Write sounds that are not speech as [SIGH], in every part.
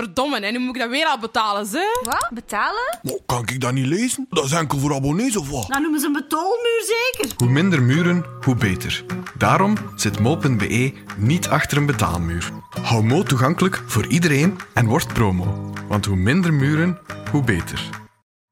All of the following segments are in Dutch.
Verdomme, en nu moet ik dat weer al betalen, ze? Wat? Betalen? Kan ik dat niet lezen? Dat is enkel voor abonnees of wat? Nou noemen ze een betaalmuur zeker. Hoe minder muren, hoe beter. Daarom zit mo.be niet achter een betaalmuur. Hou Mo toegankelijk voor iedereen en word promo. Want hoe minder muren, hoe beter.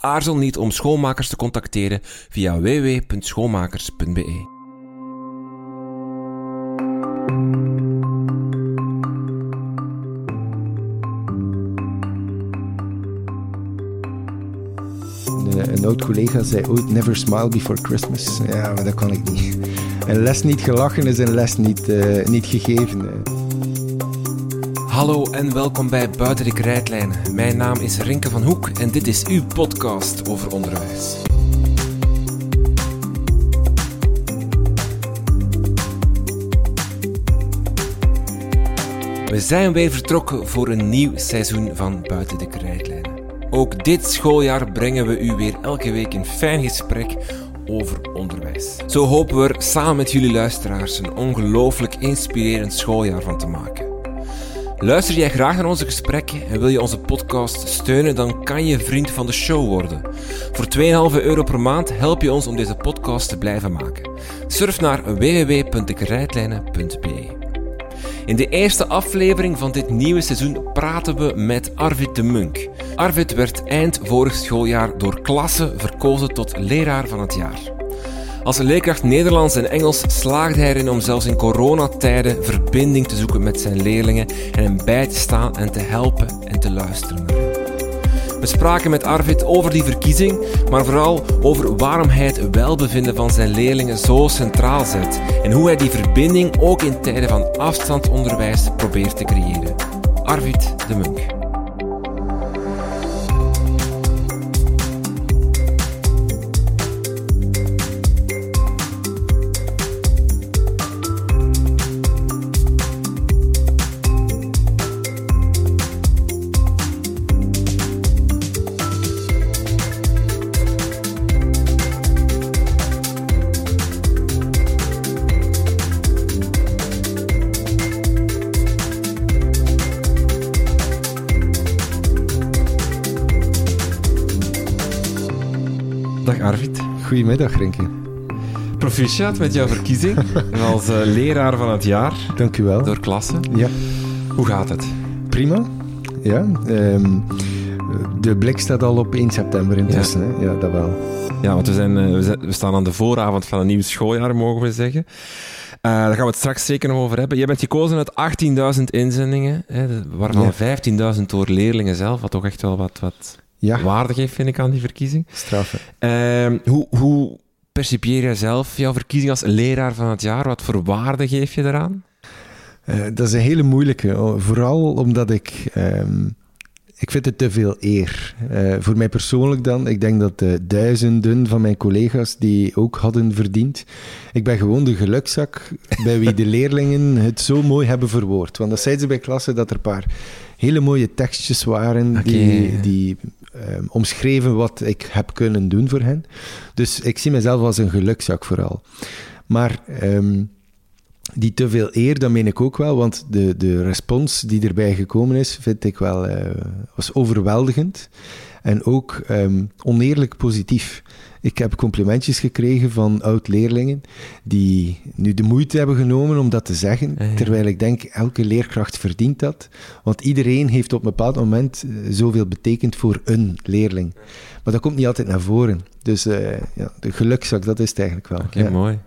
Aarzel niet om schoonmakers te contacteren via www.schoonmakers.be. Een, oud collega zei ooit: Never smile before Christmas. Ja, maar dat kan ik niet. Een les niet gelachen is een les niet, eh, niet gegeven. Hallo en welkom bij Buiten de Krijtlijnen. Mijn naam is Rinke van Hoek en dit is uw podcast over onderwijs. We zijn weer vertrokken voor een nieuw seizoen van Buiten de Krijtlijnen. Ook dit schooljaar brengen we u weer elke week een fijn gesprek over onderwijs. Zo hopen we er samen met jullie luisteraars een ongelooflijk inspirerend schooljaar van te maken. Luister jij graag naar onze gesprekken en wil je onze podcast steunen, dan kan je vriend van de show worden. Voor 2,5 euro per maand help je ons om deze podcast te blijven maken. Surf naar www.dekrijtlijnen.be. In de eerste aflevering van dit nieuwe seizoen praten we met Arvid de Munk. Arvid werd eind vorig schooljaar door klasse verkozen tot leraar van het jaar. Als leerkracht Nederlands en Engels slaagde hij erin om zelfs in coronatijden verbinding te zoeken met zijn leerlingen en hen bij te staan en te helpen en te luisteren naar. We spraken met Arvid over die verkiezing, maar vooral over waarom hij het welbevinden van zijn leerlingen zo centraal zet en hoe hij die verbinding ook in tijden van afstandsonderwijs probeert te creëren. Arvid de Munk. Goedemiddag, Rinke. Proficiat met jouw verkiezing als eh, leraar van het jaar Dank u wel. door klasse. Ja, Hoe gaat het? prima. Ja, ehm, de blik staat al op 1 september intussen. Ja, ja dat wel. Ja, want we, zijn, eh, we, zijn- we staan aan de vooravond van een nieuw schooljaar, mogen we zeggen. Eh, daar gaan we het straks zeker nog over hebben. Jij bent gekozen uit 18.000 inzendingen, hè, waarvan Ja. 15.000 door leerlingen zelf, wat toch echt wel wat, wat Ja, waarde geeft, vind ik, aan die verkiezing. straffen. Ehm, hoe, hoe percipieer jij zelf jouw verkiezing als leraar van het jaar? Wat voor waarde geef je daaraan? Eh, dat is een hele moeilijke. oh, Vooral omdat ik... ehm, ik vind het te veel eer. Eh, voor mij persoonlijk dan. Ik denk dat de duizenden van mijn collega's die ook hadden verdiend. Ik ben gewoon de gelukzak bij wie de [LAUGHS] leerlingen het zo mooi hebben verwoord. Want dat zeiden ze bij klassen dat er een paar hele mooie tekstjes waren die, die omschreven wat ik heb kunnen doen voor hen. Dus ik zie mezelf als een gelukzak vooral. Maar ehm, die te veel eer, dat meen ik ook wel, want de, de respons die erbij gekomen is, vind ik wel, eh, was overweldigend. En ook ehm, oneerlijk positief. Ik heb complimentjes gekregen van oud-leerlingen die nu de moeite hebben genomen om dat te zeggen, Ja, ja. terwijl ik denk, elke leerkracht verdient dat. Want iedereen heeft op een bepaald moment eh, zoveel betekend voor een leerling. Maar dat komt niet altijd naar voren. Dus eh, ja, de gelukzak, dat is het eigenlijk wel. Oké, mooi.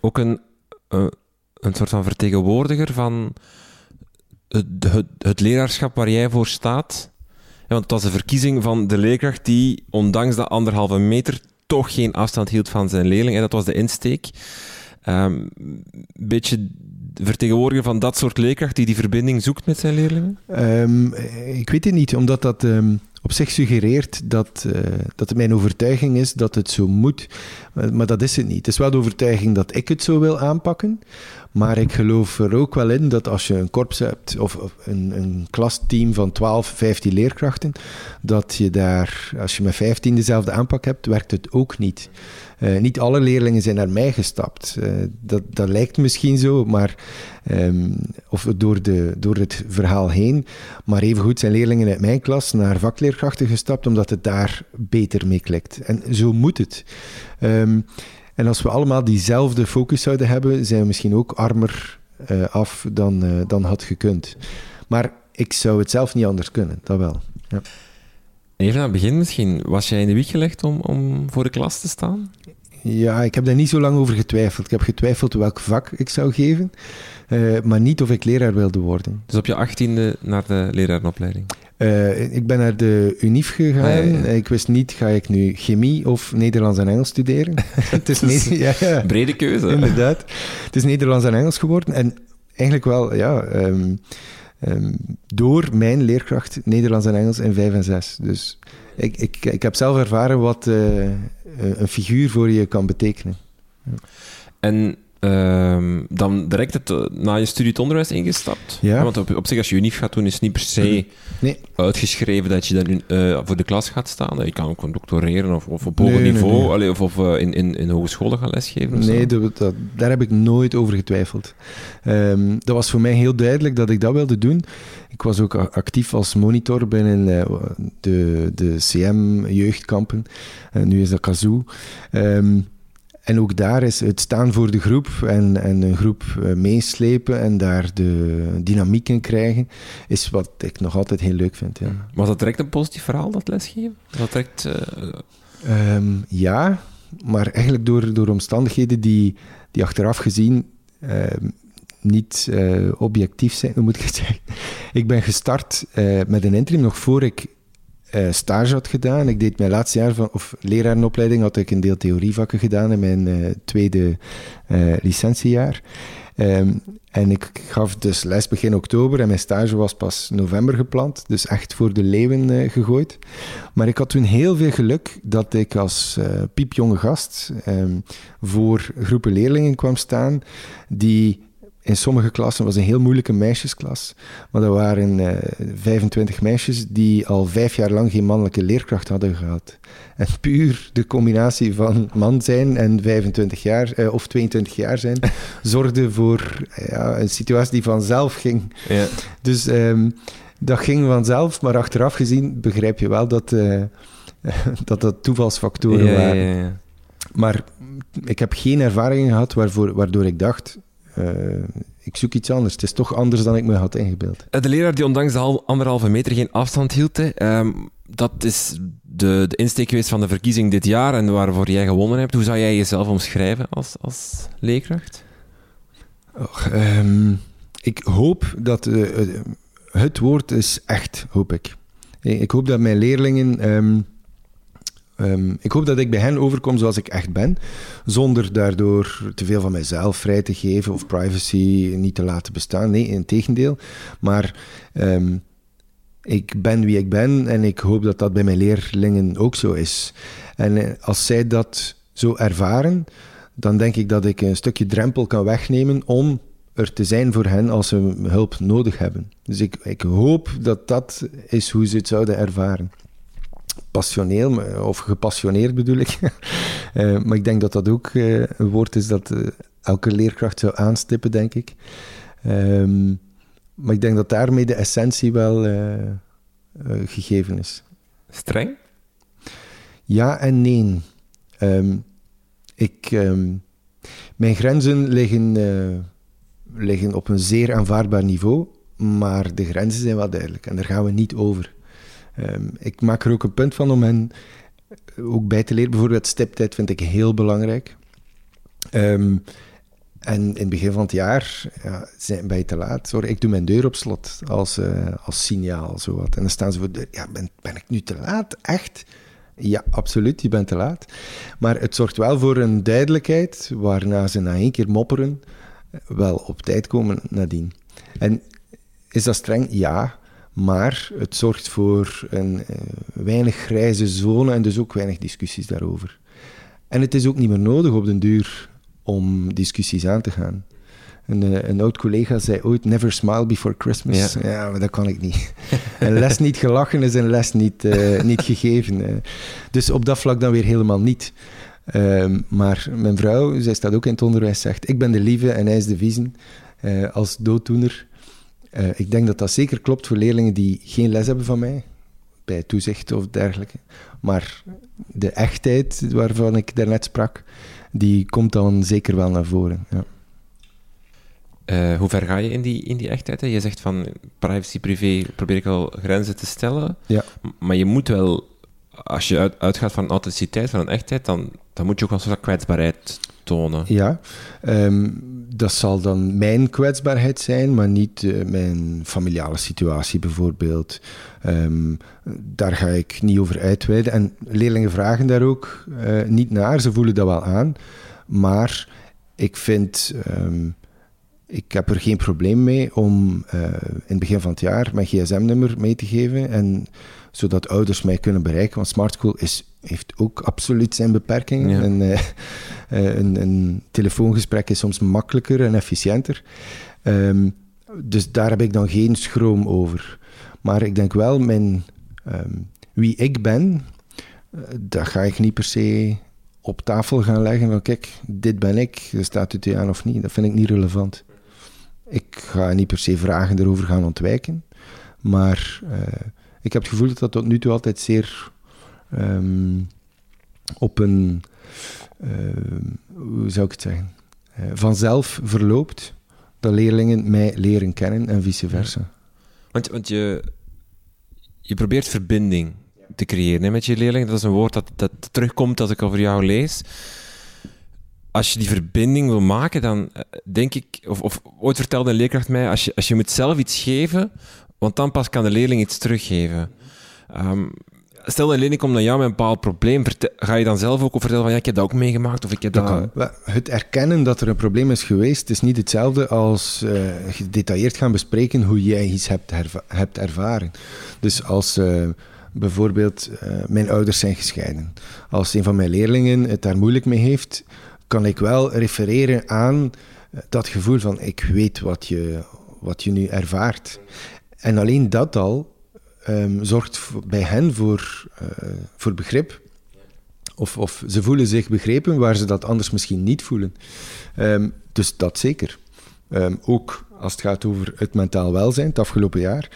Ook een, eh, een soort van vertegenwoordiger van het, het, het leraarschap waar jij voor staat. Want het was de verkiezing van de leerkracht die, ondanks de anderhalve meter, toch geen afstand hield van zijn leerling. En dat was de insteek. Ehm, Een beetje vertegenwoordiger van dat soort leerkracht die die verbinding zoekt met zijn leerlingen? Ehm, ik weet het niet, omdat dat ehm, op zich suggereert dat, eh, dat het mijn overtuiging is dat het zo moet. Maar, dat is het niet. Het is wel de overtuiging dat ik het zo wil aanpakken. Maar ik geloof er ook wel in dat als je een korps hebt of, of een, een klasteam van 12, 15 leerkrachten, dat je daar, als je met 15 dezelfde aanpak hebt, werkt het ook niet. Eh, niet alle leerlingen zijn naar mij gestapt. Eh, dat, dat lijkt misschien zo, maar, ehm, of door, de, door het verhaal heen. Maar evengoed zijn leerlingen uit mijn klas naar vakleerkrachten gestapt, omdat het daar beter mee klikt. En zo moet het. Ehm, en als we allemaal diezelfde focus zouden hebben, zijn we misschien ook armer uh, af dan, dan had gekund. Maar ik zou het zelf niet anders kunnen, dat wel. Ja. Even aan het begin misschien, was jij in de wieg gelegd om, om voor de klas te staan? Ja, ik heb daar niet zo lang over getwijfeld. Ik heb getwijfeld welk vak ik zou geven, uh, maar niet of ik leraar wilde worden. Dus op je achttiende naar de lerarenopleiding? Uh, ik ben naar de UNIF gegaan. Ah, ja, ja. Ik wist niet, ga ik nu chemie of Nederlands en Engels studeren? [LAUGHS] het is een ja, ja. brede keuze. Inderdaad. Het is Nederlands en Engels geworden. En eigenlijk wel, ja... Um, um, door mijn leerkracht Nederlands en Engels in 5 en 6. Dus ik, ik, ik heb zelf ervaren wat uh, een figuur voor je kan betekenen. Ja. En uh, dan direct het, na je studie het onderwijs ingestapt? Ja. Want op, op zich, als je unief gaat doen, is het niet per se nee. uitgeschreven dat je dan uh, voor de klas gaat staan. Je kan ook doctoreren of, of op hoger Nee, niveau, nee. allee, of, of uh, in, in, in hogescholen gaan lesgeven. Nee, dat, dat- daar heb ik nooit over getwijfeld. Ehm, dat was voor mij heel duidelijk dat ik dat wilde doen. Ik was ook actief als monitor binnen eh, de, de CM-jeugdkampen. nu is dat Kazoo. Ehm, en ook daar is het staan voor de groep en, en een groep eh, meeslepen en daar de dynamiek in krijgen, is wat ik nog altijd heel leuk vind. Ja. Was dat direct een positief verhaal, dat lesgeven? Dat direct... eh, Ehm, ja, maar eigenlijk door, door omstandigheden die, die achteraf gezien ehm, niet eh, objectief zijn, [LAUGHS] moet ik het zeggen? Ik ben gestart met een interim nog voor ik eh, stage had gedaan. Ik deed mijn laatste jaar van, of lerarenopleiding, had ik een deel theorievakken gedaan in mijn eh, tweede eh, licentiejaar. Ehm, en ik gaf dus les begin oktober en mijn stage was pas november gepland, dus echt voor de leeuwen gegooid. Maar ik had toen heel veel geluk dat ik als piepjonge gast ehm, voor groepen leerlingen kwam staan die in sommige klassen was een heel moeilijke meisjesklas, maar er waren eh 25 meisjes die al vijf jaar lang geen mannelijke leerkracht hadden gehad. En puur de combinatie van man zijn en 25 jaar, eh, of 22 jaar zijn, [LAUGHS] zorgde voor ja, een situatie die vanzelf ging. ja. Dus ehm, dat ging vanzelf, maar achteraf gezien begrijp je wel dat eh, [LAUGHS] dat, dat toevalsfactoren Ja, waren. ja, ja. Maar ik heb geen ervaring gehad waarvoor, waardoor ik dacht, eh, ik zoek iets anders. Het is toch anders dan ik me had ingebeeld. Eh, De leraar die ondanks de hal- anderhalve meter geen afstand hield, hè, ehm, dat is de, de insteek geweest van de verkiezing dit jaar en waarvoor jij gewonnen hebt. Hoe zou jij jezelf omschrijven als, als leerkracht? Och, ehm, ik hoop dat eh, het woord is echt, hoop ik. Ik hoop dat mijn leerlingen. ehm, ehm, ik hoop dat ik bij hen overkom zoals ik echt ben, zonder daardoor te veel van mijzelf vrij te geven of privacy niet te laten bestaan. Nee, in tegendeel. Maar ehm, ik ben wie ik ben en ik hoop dat dat bij mijn leerlingen ook zo is. En eh, als zij dat zo ervaren, dan denk ik dat ik een stukje drempel kan wegnemen om er te zijn voor hen als ze hulp nodig hebben. Dus ik, ik hoop dat dat is hoe ze het zouden ervaren. Passioneel, of gepassioneerd bedoel ik. [LAUGHS] Eh, maar ik denk dat dat ook eh, een woord is dat eh, elke leerkracht zou aanstippen, denk ik. Ehm, maar ik denk dat daarmee de essentie wel gegeven is. Streng? Ja en nee. Ehm, ik, ehm, mijn grenzen liggen, liggen op een zeer aanvaardbaar niveau, maar de grenzen zijn wel duidelijk en daar gaan we niet over. Ehm, ik maak er ook een punt van om hen ook bij te leren. Bijvoorbeeld stiptijd vind ik heel belangrijk. Ehm, en in het begin van het jaar ja, zijn, ben je te laat. Sorry, ik doe mijn deur op slot als, eh, als signaal. Zowat. En dan staan ze voor de deur. Ja, ben, ben ik nu te laat? Echt? Ja, absoluut, je bent te laat. Maar het zorgt wel voor een duidelijkheid, waarna ze na één keer mopperen, wel op tijd komen nadien. En is dat streng? Ja. Maar het zorgt voor een eh, weinig grijze zone en dus ook weinig discussies daarover. En het is ook niet meer nodig op den duur om discussies aan te gaan. Een, eh, een oud collega zei ooit: Never smile before Christmas. Ja. Ja, maar dat kan ik niet. [LAUGHS] een les niet gelachen is een les niet, eh, niet gegeven. Dus op dat vlak dan weer helemaal niet. Ehm, maar mijn vrouw, zij staat ook in het onderwijs, zegt: Ik ben de lieve en hij is de vieze. eh, als dooddoener. Eh, ik denk dat dat zeker klopt voor leerlingen die geen les hebben van mij, bij toezicht of dergelijke. Maar de echtheid waarvan ik daarnet sprak, die komt dan zeker wel naar voren. Ja. Eh, hoe ver ga je in die, in die echtheid? hè? Je zegt van privacy, privé, probeer ik wel grenzen te stellen. Ja. Maar je moet wel, als je uit- uitgaat van authenticiteit, van een echtheid, dan, dan moet je ook wel een soort kwetsbaarheid Ja, ehm, dat zal dan mijn kwetsbaarheid zijn, maar niet eh, mijn familiale situatie bijvoorbeeld. Ehm, daar ga ik niet over uitweiden. En leerlingen vragen daar ook eh, niet naar, ze voelen dat wel aan. Maar ik vind, ehm, ik heb er geen probleem mee om eh, in het begin van het jaar mijn gsm-nummer mee te geven. En zodat ouders mij kunnen bereiken. Want Smart School is, heeft ook absoluut zijn beperkingen. Ja. En, eh, [LAUGHS] eh, een, een telefoongesprek is soms makkelijker en efficiënter. Ehm, dus daar heb ik dan geen schroom over. Maar ik denk wel, mijn, ehm, wie ik ben, eh, dat ga ik niet per se op tafel gaan leggen. Van kijk, dit ben ik, staat het u aan of niet? Dat vind ik niet relevant. Ik ga niet per se vragen erover gaan ontwijken. Maar eh, ik heb het gevoel dat dat tot nu toe altijd zeer ehm, op een, ehm, hoe zou ik het zeggen, Eh, vanzelf verloopt. Dat leerlingen mij leren kennen en vice versa. Want, want je, je probeert verbinding te creëren hè, met je leerlingen. Dat is een woord dat, dat terugkomt als ik over jou lees. Als je die verbinding wil maken, dan eh, denk ik... Of, of ooit vertelde een leerkracht mij, als je, als je moet zelf iets geven, want dan pas kan de leerling iets teruggeven. Ehm, stel, een leerling komt naar jou met een bepaald probleem, ga je dan zelf ook vertellen van, ja, ik heb dat ook meegemaakt, of ik heb dat... Het erkennen dat er een probleem is geweest, is niet hetzelfde als eh, gedetailleerd gaan bespreken hoe jij iets hebt, erva- hebt ervaren. Dus als eh, bijvoorbeeld mijn ouders zijn gescheiden, als een van mijn leerlingen het daar moeilijk mee heeft, kan ik wel refereren aan dat gevoel van ik weet wat je, wat je nu ervaart. En alleen dat al ehm, zorgt bij hen voor, eh, voor begrip. Of, of ze voelen zich begrepen waar ze dat anders misschien niet voelen. Ehm, dus dat zeker. Ehm, ook als het gaat over het mentaal welzijn, het afgelopen jaar.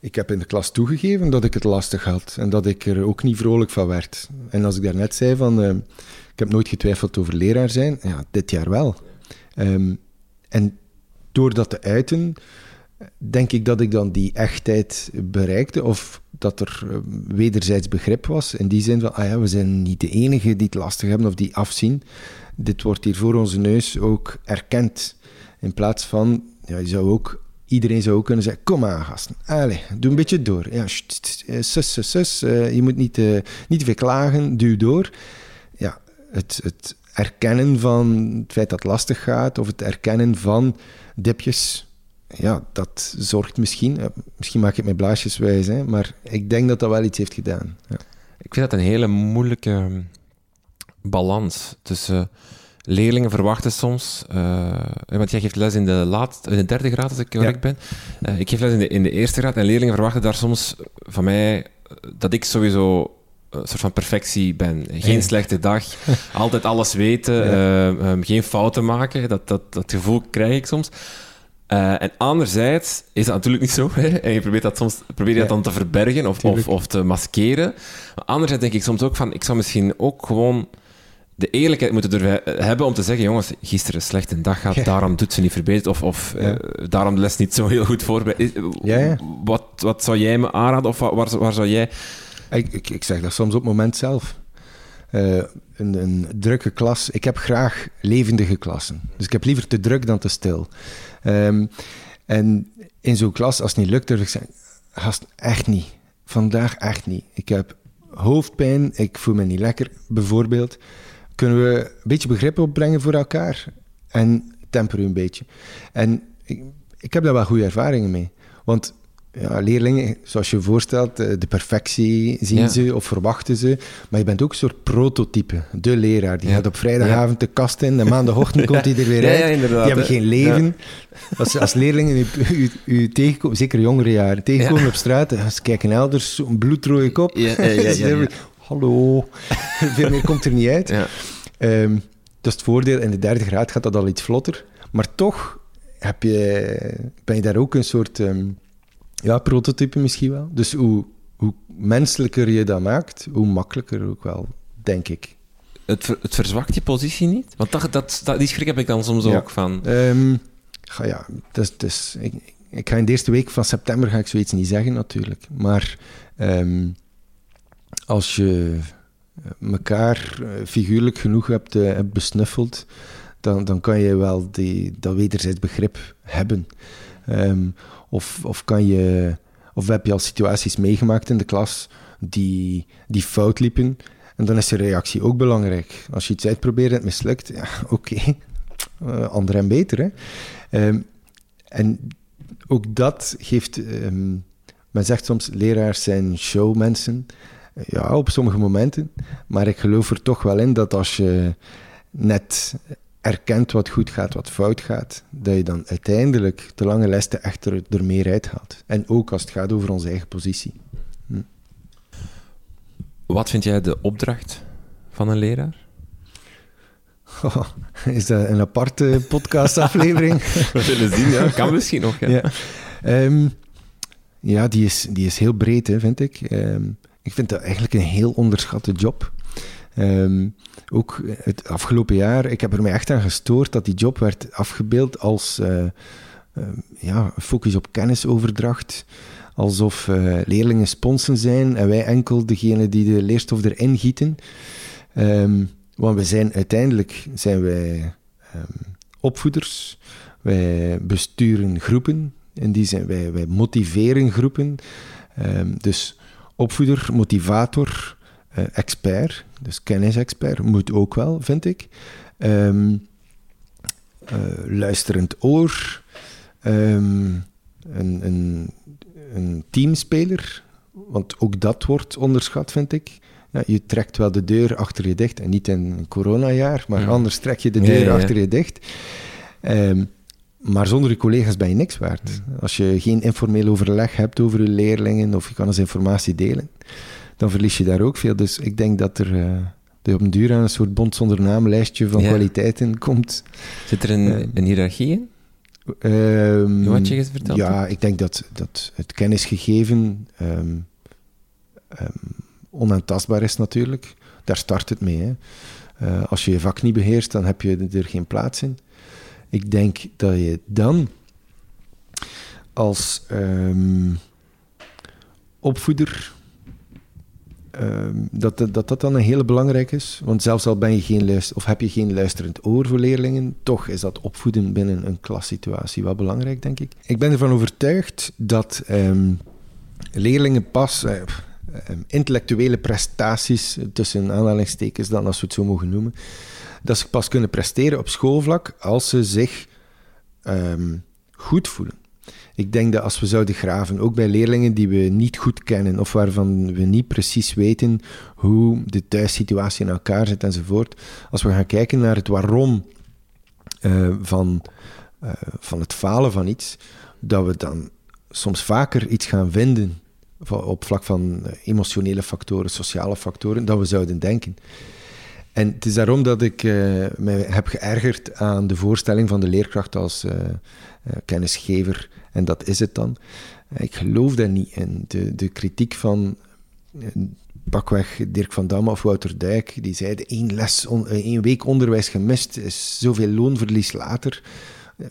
Ik heb in de klas toegegeven dat ik het lastig had en dat ik er ook niet vrolijk van werd. En als ik daarnet zei van, ik heb nooit getwijfeld over leraar zijn, ja, dit jaar wel. Ehm, en door dat te uiten, denk ik dat ik dan die echtheid bereikte, of dat er eh, wederzijds begrip was, in die zin van, ah ja, we zijn niet de enige die het lastig hebben of die afzien. Dit wordt hier voor onze neus ook erkend. In plaats van, ja, je zou ook, iedereen zou ook kunnen zeggen, kom aan gasten, Allee, doe een beetje door. Ja, sus, sus, sus, je moet niet, eh, niet te veel klagen, duw door. Het, het erkennen van het feit dat het lastig gaat, of het erkennen van dipjes, ja, dat zorgt misschien, eh, misschien maak ik het met blaasjes wijs, hè, maar ik denk dat dat wel iets heeft gedaan. Ja. Ik vind dat een hele moeilijke ehm, balans tussen leerlingen verwachten soms, eh, want jij geeft les in de, laatste, in de derde graad, als ik correct ben. Eh, ik geef les in de, in de eerste graad en leerlingen verwachten daar soms van mij eh, dat ik sowieso een soort van perfectie ben. Geen slechte dag, [LAUGHS] altijd alles weten, Ja. eh, ehm, geen fouten maken. Dat, dat, dat gevoel krijg ik soms. Eh, en anderzijds is dat natuurlijk niet zo. Hè? En je probeert dat soms probeer je dat Ja. dan te verbergen of, of, of te maskeren. Maar anderzijds denk ik soms ook van, ik zou misschien ook gewoon de eerlijkheid moeten durven he- hebben om te zeggen, jongens, gisteren een slechte dag gehad, Ja. daarom doet ze niet verbeterd, of, of Ja. eh, daarom de les niet zo heel goed voorbereid. Is- Ja. Wat, wat zou jij me aanraden, of wa- waar, waar zou jij... Ik, ik, zeg dat soms op het moment zelf. Eh, een, een drukke klas. Ik heb graag levendige klassen. Dus ik heb liever te druk dan te stil. Ehm, en in zo'n klas, als het niet lukt, durf ik zeggen: Gast, echt niet. Vandaag echt niet. Ik heb hoofdpijn, ik voel me niet lekker, bijvoorbeeld. Kunnen we een beetje begrip opbrengen voor elkaar? En temper u een beetje. En ik heb daar wel goede ervaringen mee. Want ja, leerlingen, zoals je voorstelt, eh, de perfectie zien Ja. ze of verwachten ze. Maar je bent ook een soort prototype. De leraar. Die Ja. gaat op vrijdagavond de kast in en maandagochtend komt hij er weer [LAUGHS] uit. die hebben geen leven. Als, als leerlingen u, u, u tegenkomen, zeker jongere jaren, tegenkomen op straat, ze kijken elders, zo'n bloedrode kop. [LAUGHS] Hallo. [LAUGHS] Veel meer komt er niet uit. Ehm, dat is het voordeel. In de derde graad gaat dat al iets vlotter. Maar toch heb je, ben je daar ook een soort ehm, ja, prototype misschien wel. Dus hoe, hoe menselijker je dat maakt, hoe makkelijker ook wel, denk ik. Het, ver- het verzwakt je positie niet? Want dat, dat, dat- die schrik heb ik dan soms Ja. ook van. Ehm, ja, dus, dus, ik, ik ga in de eerste week van september ga ik zoiets niet zeggen natuurlijk. Maar ehm, als je elkaar eh, figuurlijk genoeg hebt, eh, hebt besnuffeld, dan, dan kan je wel die, dat wederzijds begrip hebben. Ehm, of, of, kan je, of heb je al situaties meegemaakt in de klas die, die fout liepen. En dan is de reactie ook belangrijk. Als je iets uitprobeert en het mislukt, ja, [LAUGHS] oké. Eh, ander en beter. Hè? Ehm, en ook dat geeft... ehm, men zegt soms, leraars zijn showmensen. Ja, op sommige momenten. Maar ik geloof er toch wel in dat als je net erkent wat goed gaat, wat fout gaat, dat je dan uiteindelijk de lange lessen echt er, er meer uithaalt. En ook als het gaat over onze eigen positie. Wat vind jij de opdracht van een leraar? Oh, is dat een aparte podcastaflevering? [LAUGHS] We willen zien, ja. Kan misschien nog, ja. ja, Ehm, ja die, is, die is heel breed, hè, vind ik. Ehm, ik vind dat eigenlijk een heel onderschatte job. Ehm, ook het afgelopen jaar, ik heb er mij echt aan gestoord dat die job werd afgebeeld als eh, ehm, ja, focus op kennisoverdracht. Alsof eh, leerlingen sponsen zijn en wij enkel degene die de leerstof erin gieten. Ehm, want we zijn uiteindelijk zijn wij opvoeders, wij besturen groepen, in die zin wij, wij motiveren groepen. Dus opvoeder, motivator, expert, dus kennisexpert, moet ook wel, vind ik. Ehm, eh, luisterend oor, ehm, een, een, een teamspeler, want ook dat wordt onderschat, vind ik. Ja, je trekt wel de deur achter je dicht, en niet in een coronajaar, maar Ja. anders trek je de deur ja, achter je dicht. Ehm, maar zonder je collega's ben je niks waard. Als je geen informeel overleg hebt over je leerlingen of je kan eens informatie delen, dan verlies je daar ook veel. Dus ik denk dat er dat je op een duur aan een soort bond zonder naam lijstje van Ja. kwaliteiten komt. Zit er een, Eh, een hiërarchie in? Ehm, Wat je verteld Ja, ik denk dat, dat het kennisgegeven ehm, onaantastbaar is natuurlijk. Daar start het mee. Hè. Eh, als je je vak niet beheerst, dan heb je er geen plaats in. Ik denk dat je dan als opvoeder dat, dat, dat dat dan een hele belangrijk is. Want zelfs al ben je geen luister, of heb je geen luisterend oor voor leerlingen, toch is dat opvoeden binnen een klassituatie wel belangrijk, denk ik. Ik ben ervan overtuigd dat ehm, leerlingen pas eh, ehm, intellectuele prestaties, tussen aanhalingstekens dan, als we het zo mogen noemen, dat ze pas kunnen presteren op schoolvlak als ze zich ehm, goed voelen. Ik denk dat als we zouden graven, ook bij leerlingen die we niet goed kennen of waarvan we niet precies weten hoe de thuissituatie in elkaar zit enzovoort, als we gaan kijken naar het waarom eh, van, eh, van het falen van iets, dat we dan soms vaker iets gaan vinden op vlak van eh, emotionele factoren, sociale factoren, dan we zouden denken. En het is daarom dat ik eh, mij heb geërgerd aan de voorstelling van de leerkracht als kennisgever. En dat is het dan. Ik geloof daar niet in. De, de kritiek van eh, pakweg Dirk van Damme of Wouter Dijk, die zeiden één, les eh, één week onderwijs gemist is zoveel loonverlies later. Eh,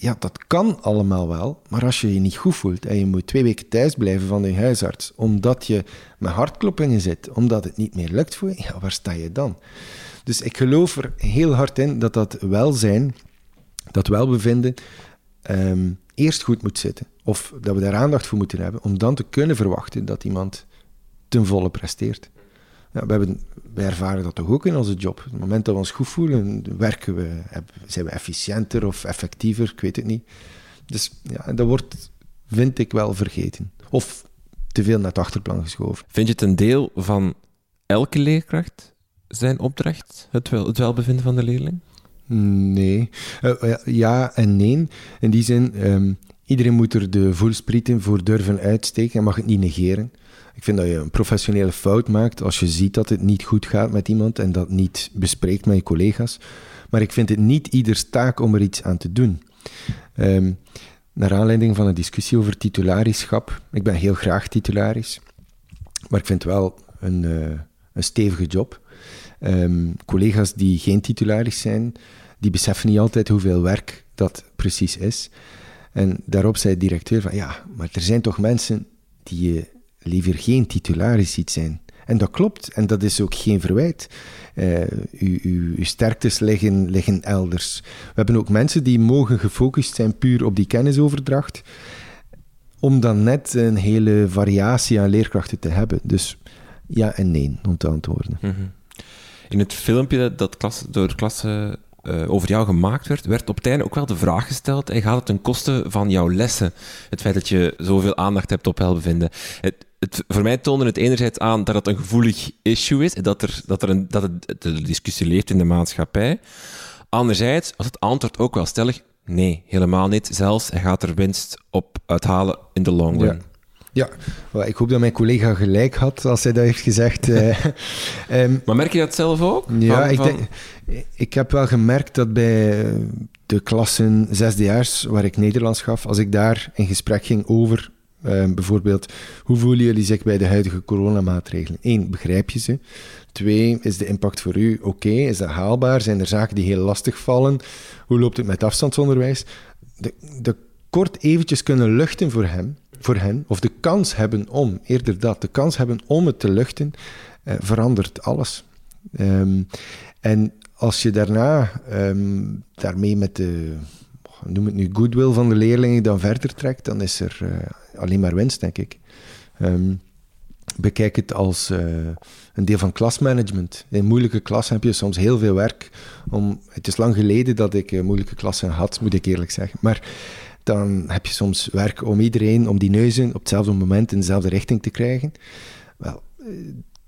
Ja, dat kan allemaal wel, maar als je je niet goed voelt en je moet twee weken thuis blijven van je huisarts, omdat je met hartkloppingen zit, omdat het niet meer lukt voor je, waar sta je dan? Dus ik geloof er heel hard in dat dat welzijn, dat welbevinden, ehm, eerst goed moet zitten. Of dat we daar aandacht voor moeten hebben, om dan te kunnen verwachten dat iemand ten volle presteert. We, hebben, wij ervaren dat toch ook in onze job. Op het moment dat we ons goed voelen, werken we, zijn we efficiënter of effectiever, ik weet het niet. Dus ja, dat wordt vind ik wel vergeten. Of te veel naar het achterplan geschoven. Vind je het een deel van elke leerkracht zijn opdracht, het, wel, het welbevinden van de leerling? Nee. Eh, ja, ja en nee. In die zin, ehm, iedereen moet er de voelsprieten voor durven uitsteken en mag het niet negeren. Ik vind dat je een professionele fout maakt als je ziet dat het niet goed gaat met iemand en dat niet bespreekt met je collega's. Maar ik vind het niet ieders taak om er iets aan te doen. Ehm, naar aanleiding van een discussie over titularisschap. Ik ben heel graag titularis, maar ik vind wel een, eh, een stevige job. Ehm, collega's die geen titularis zijn, die beseffen niet altijd hoeveel werk dat precies is. En daarop zei de directeur van ja, maar er zijn toch mensen die je liever geen titularis ziet zijn. En dat klopt, en dat is ook geen verwijt. Uh, uw, sterktes liggen, liggen elders. We hebben ook mensen die mogen gefocust zijn puur op die kennisoverdracht, om dan net een hele variatie aan leerkrachten te hebben. Dus ja en nee, om te antwoorden. -hmm. In het filmpje dat door de klasse uh, over jou gemaakt werd, werd op het einde ook wel de vraag gesteld: en gaat het ten koste van jouw lessen? Het feit dat je zoveel aandacht hebt op welbevinden. Het, het, voor mij toonde het enerzijds aan dat het een gevoelig issue is, dat, er, dat, er een, dat het de discussie leeft in de maatschappij. Anderzijds was het antwoord ook wel stellig: nee, helemaal niet. Zelfs hij gaat er winst op uithalen in de long run. Ja, ik hoop dat mijn collega gelijk had als hij dat heeft gezegd. uh, um, [LAUGHS] maar merk je dat zelf ook? Ja, van, ik, van... denk, ik heb wel gemerkt dat bij de klassen zesdejaars, waar ik Nederlands gaf, als ik daar in gesprek ging over uh, bijvoorbeeld, hoe voelen jullie zich bij de huidige coronamaatregelen? Eén, begrijp je ze? Twee, is de impact voor u oké? Okay? Is dat haalbaar? Zijn er zaken die heel lastig vallen? Hoe loopt het met afstandsonderwijs? De, de kort eventjes kunnen luchten voor hem, voor hen, of de kans hebben om, eerder dat, de kans hebben om het te luchten, uh, verandert alles. Um, en als je daarna um, daarmee met de, noem het nu, goodwill van de leerlingen dan verder trekt, dan is er uh, alleen maar winst, denk ik. Um, bekijk het als uh, een deel van klasmanagement. In moeilijke klas heb je soms heel veel werk. Om, het is lang geleden dat ik uh, moeilijke klassen had, moet ik eerlijk zeggen. Maar dan heb je soms werk om iedereen, om die neuzen op hetzelfde moment in dezelfde richting te krijgen. Wel,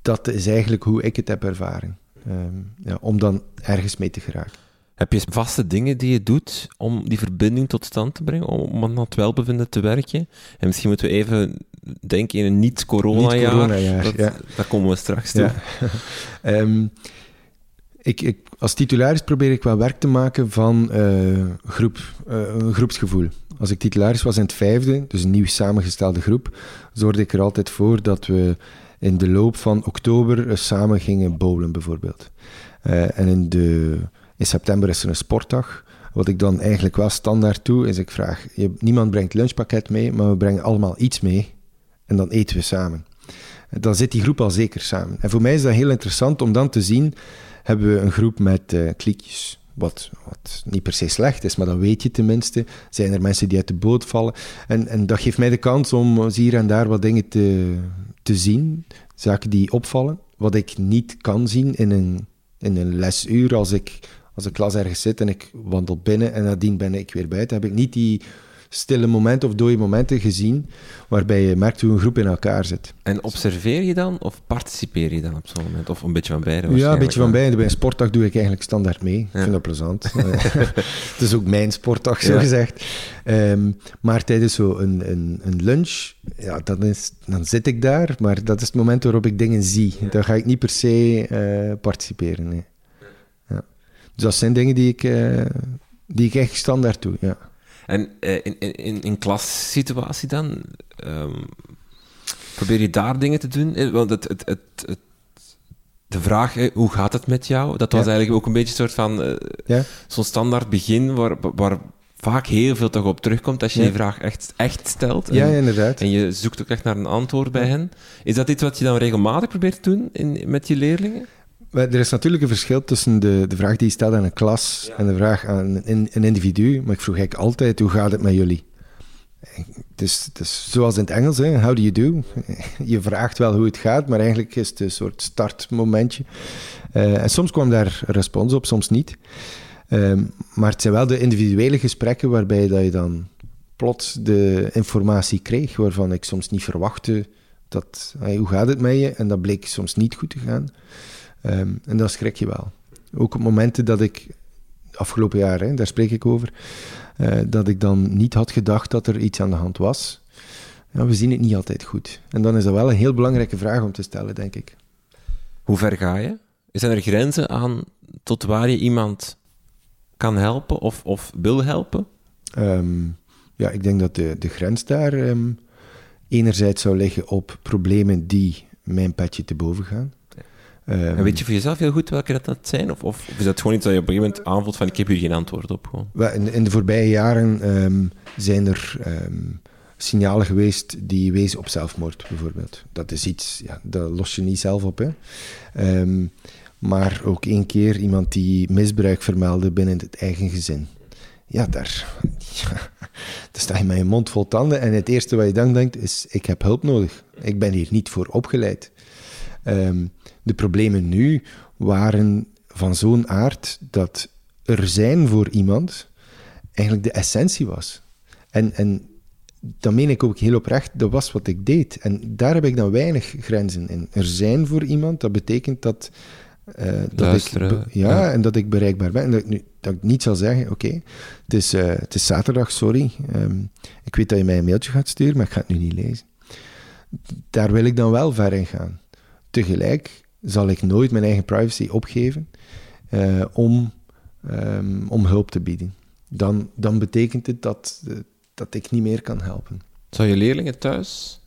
dat is eigenlijk hoe ik het heb ervaren. Um, ja, om dan ergens mee te geraken. Heb je vaste dingen die je doet om die verbinding tot stand te brengen, om aan het welbevinden te werken? En misschien moeten we even denken in een niet-corona-jaar. Niet corona-jaar, dat, ja. Daar komen we straks toe. Ja. um, [LAUGHS] ik, ik, als titularis probeer ik wel werk te maken van uh, groep, uh, een groepsgevoel. Als ik titularis was in het vijfde, dus een nieuw samengestelde groep, zorgde ik er altijd voor dat we in de loop van oktober samen gingen bowlen, bijvoorbeeld. Uh, en in, de, in september is er een sportdag. Wat ik dan eigenlijk wel standaard doe, is ik vraag... Je, niemand brengt lunchpakket mee, maar we brengen allemaal iets mee. En dan eten we samen. Dan zit die groep al zeker samen. En voor mij is dat heel interessant om dan te zien... Hebben we een groep met uh, kliekjes, wat, wat niet per se slecht is, maar dan weet je tenminste. Zijn er mensen die uit de boot vallen? En, en dat geeft mij de kans om hier en daar wat dingen te, te zien, zaken die opvallen, wat ik niet kan zien in een, in een lesuur als ik als de klas ergens zit en ik wandel binnen en nadien ben ik weer buiten, heb ik niet die stille momenten of dode momenten gezien waarbij je merkt hoe een groep in elkaar zit. En observeer je dan of participeer je dan op zo'n moment? Of een beetje van beide? Ja, een beetje van beide. Bij een sportdag doe ik eigenlijk standaard mee. Ik vind dat plezant. [LAUGHS] het is ook mijn sportdag, zo Ja. gezegd. Ehm, maar tijdens zo een, een, een lunch, ja, dan, is, dan zit ik daar, maar dat is het moment waarop ik dingen zie. Dan ga ik niet per se eh, participeren. Nee. Ja. Dus dat zijn dingen die ik, eh, die ik echt standaard doe. Ja. En eh, in, in, in, klassituatie dan, ehm, probeer je daar dingen te doen? Eh, Want het, het, het, het- de vraag, hoe gaat het met jou? Dat was Ja. eigenlijk ook een beetje een soort van eh, Ja? zo'n standaard begin waar, waar vaak heel veel toch op terugkomt als je Ja. die vraag echt, echt stelt. En, ja, inderdaad. en je zoekt ook echt naar een antwoord bij hen. Is dat iets wat je dan regelmatig probeert te doen in, met je leerlingen? Er is natuurlijk een verschil tussen de, de vraag die je stelt aan een klas en de vraag aan een, een individu. Maar ik vroeg eigenlijk altijd, hoe gaat het met jullie? Het is, zoals in het Engels, hè, how do you do? Je vraagt wel hoe het gaat, maar eigenlijk is het een soort startmomentje. Eh, en soms kwam daar respons op, soms niet. Ehm, maar het zijn wel de individuele gesprekken waarbij dat je dan plots de informatie kreeg waarvan ik soms niet verwachtte dat, hey, hoe gaat het met je? En dat bleek soms niet goed te gaan. Ehm, en dan schrik je wel. Ook op momenten dat ik, afgelopen jaar, hè, daar spreek ik over, eh, dat ik dan niet had gedacht dat er iets aan de hand was. Ja, we zien het niet altijd goed. En dan is dat wel een heel belangrijke vraag om te stellen, denk ik. Hoe ver ga je? Zijn er grenzen aan tot waar je iemand kan helpen of, of wil helpen? Ehm, ja, ik denk dat de, de grens daar ehm, enerzijds zou liggen op problemen die mijn petje te boven gaan. Ehm, En weet je voor jezelf heel goed welke dat, dat zijn? Of, of, is dat gewoon iets dat je op een gegeven moment aanvoelt van ik heb hier geen antwoord op? Gewoon? In, in de voorbije jaren ehm, zijn er ehm, signalen geweest die wezen op zelfmoord, bijvoorbeeld. Dat is iets, ja, dat los je niet zelf op. Hè. Maar ook één keer iemand die misbruik vermeldde binnen het eigen gezin. Ja, daar, [LAUGHS] ja, daar sta je met je mond vol tanden en het eerste wat je dan denkt is, ik heb hulp nodig. Ik ben hier niet voor opgeleid. Ehm, de problemen nu waren van zo'n aard dat er zijn voor iemand eigenlijk de essentie was. En, en dat meen ik ook heel oprecht, dat was wat ik deed. En daar heb ik dan weinig grenzen in. Er zijn voor iemand, dat betekent dat, eh, dat ik, ja. en dat ik bereikbaar ben. En dat ik, nu, dat ik niet zal zeggen, oké, het, is, eh, het is zaterdag, sorry. Ehm, ik weet dat je mij een mailtje gaat sturen, maar ik ga het nu niet lezen. Daar wil ik dan wel ver in gaan. Tegelijk zal ik nooit mijn eigen privacy opgeven eh, om, ehm, om hulp te bieden. Dan, dan betekent het dat, eh, dat ik niet meer kan helpen. Zou je leerlingen thuis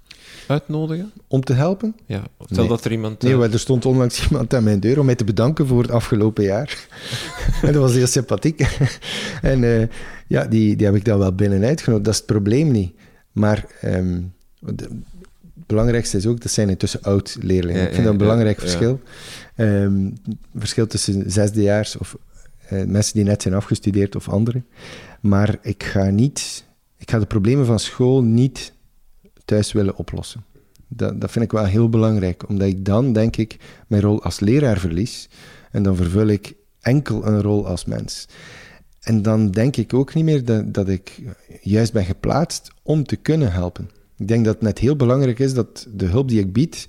uitnodigen? Om te helpen? Ja, stel Nee. dat er iemand... Nee, eh, er stond onlangs [LAUGHS] iemand aan mijn deur om mij te bedanken voor het afgelopen jaar. [LAUGHS] en dat was heel sympathiek. [LAUGHS] en ja, die, die heb ik dan wel binnen uitgenodigd. Dat is het probleem niet. Maar ehm, de- belangrijkste is ook, dat zijn intussen oud-leerlingen. Ja, ik vind dat een belangrijk verschil. Ehm, verschil tussen zesdejaars of eh, mensen die net zijn afgestudeerd of anderen. Maar ik ga niet... Ik ga de problemen van school niet thuis willen oplossen. Dat, dat vind ik wel heel belangrijk, omdat ik dan, denk ik, mijn rol als leraar verlies. En dan vervul ik enkel een rol als mens. En dan denk ik ook niet meer dat, dat ik juist ben geplaatst om te kunnen helpen. Ik denk dat het net heel belangrijk is dat de hulp die ik bied,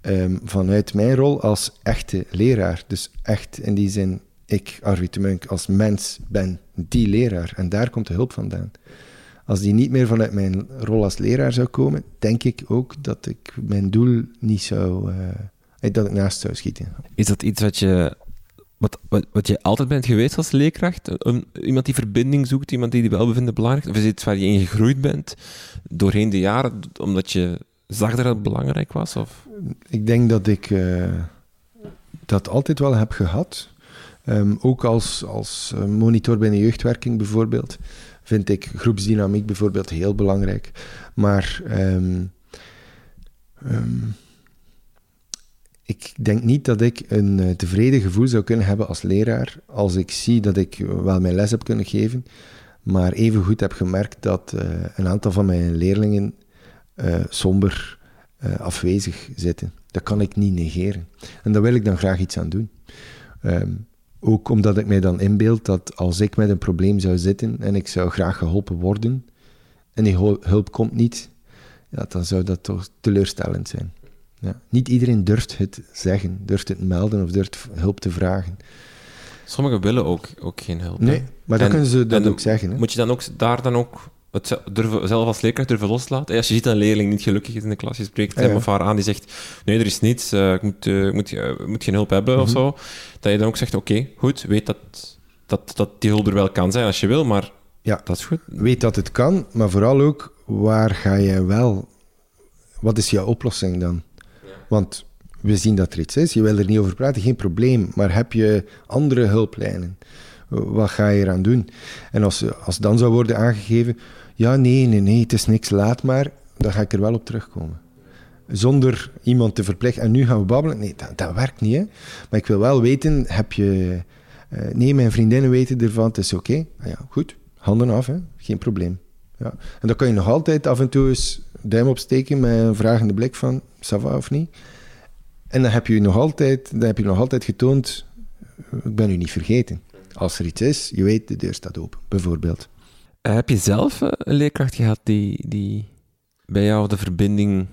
ehm, vanuit mijn rol als echte leraar, dus echt in die zin, ik, Arvid Munk, als mens ben die leraar. En daar komt de hulp vandaan. Als die niet meer vanuit mijn rol als leraar zou komen, denk ik ook dat ik mijn doel niet zou. eh, dat ik naast zou schieten. Is dat iets wat je, wat, wat, je altijd bent geweest als leerkracht? Een- iemand die verbinding zoekt, iemand die die welbevinden belangrijk Of is iets waar je in gegroeid bent doorheen de jaren, omdat je zag dat het belangrijk was? Of? Ik denk dat ik eh, dat altijd wel heb gehad. Ehm, ook als, als eh, monitor bij een jeugdwerking bijvoorbeeld, vind ik groepsdynamiek bijvoorbeeld heel belangrijk. Maar ehm, ehm, ik denk niet dat ik een eh, tevreden gevoel zou kunnen hebben als leraar als ik zie dat ik wel mijn les heb kunnen geven, maar evengoed heb gemerkt dat eh, een aantal van mijn leerlingen eh, somber afwezig zitten. Dat kan ik niet negeren. En daar wil ik dan graag iets aan doen. Ehm, ook omdat ik mij dan inbeeld dat als ik met een probleem zou zitten en ik zou graag geholpen worden en die hulp komt niet, ja, dan zou dat toch teleurstellend zijn. Ja. Niet iedereen durft het zeggen, durft het melden of durft hulp te vragen. Sommigen willen ook, ook geen hulp. hè? Nee, maar dat En- kunnen ze dan en ook zeggen. Hè? Moet je dan ook daar dan ook het durven, zelf als leerkracht durven loslaten? Als je ziet dat een leerling niet gelukkig is in de klas, je spreekt hem ja. of haar aan die zegt: Nee, er is niets, eh, ik moet, eh, moet, eh, moet geen hulp hebben of Mhm. zo. Dat je dan ook zegt: Oké, goed, weet dat, dat, dat die hulp er wel kan zijn als je wil, maar Ja. dat is goed. Weet dat het kan, maar vooral ook waar ga je wel. Wat is jouw oplossing dan? Want we zien dat er iets is, je wil er niet over praten, geen probleem. Maar heb je andere hulplijnen? Wat ga je eraan doen? En als, als dan zou worden aangegeven, ja, nee, nee, nee, het is niks, laat maar, dan ga ik er wel op terugkomen. Zonder iemand te verplichten, en nu gaan we babbelen. Nee, dat, werkt niet. Hè? Maar ik wil wel weten, heb je... eh, nee, mijn vriendinnen weten ervan, het is oké. Ah ja, goed, handen af, hè? geen probleem. Ja. En dan kan je nog altijd af en toe eens duim opsteken met een vragende blik van, ça va of niet? En dan heb je nog altijd, dan heb je nog altijd getoond, ik ben u niet vergeten. Als er iets is, je weet, de deur staat open, bijvoorbeeld. Heb je zelf eh, een leerkracht gehad die, die bij jou de verbinding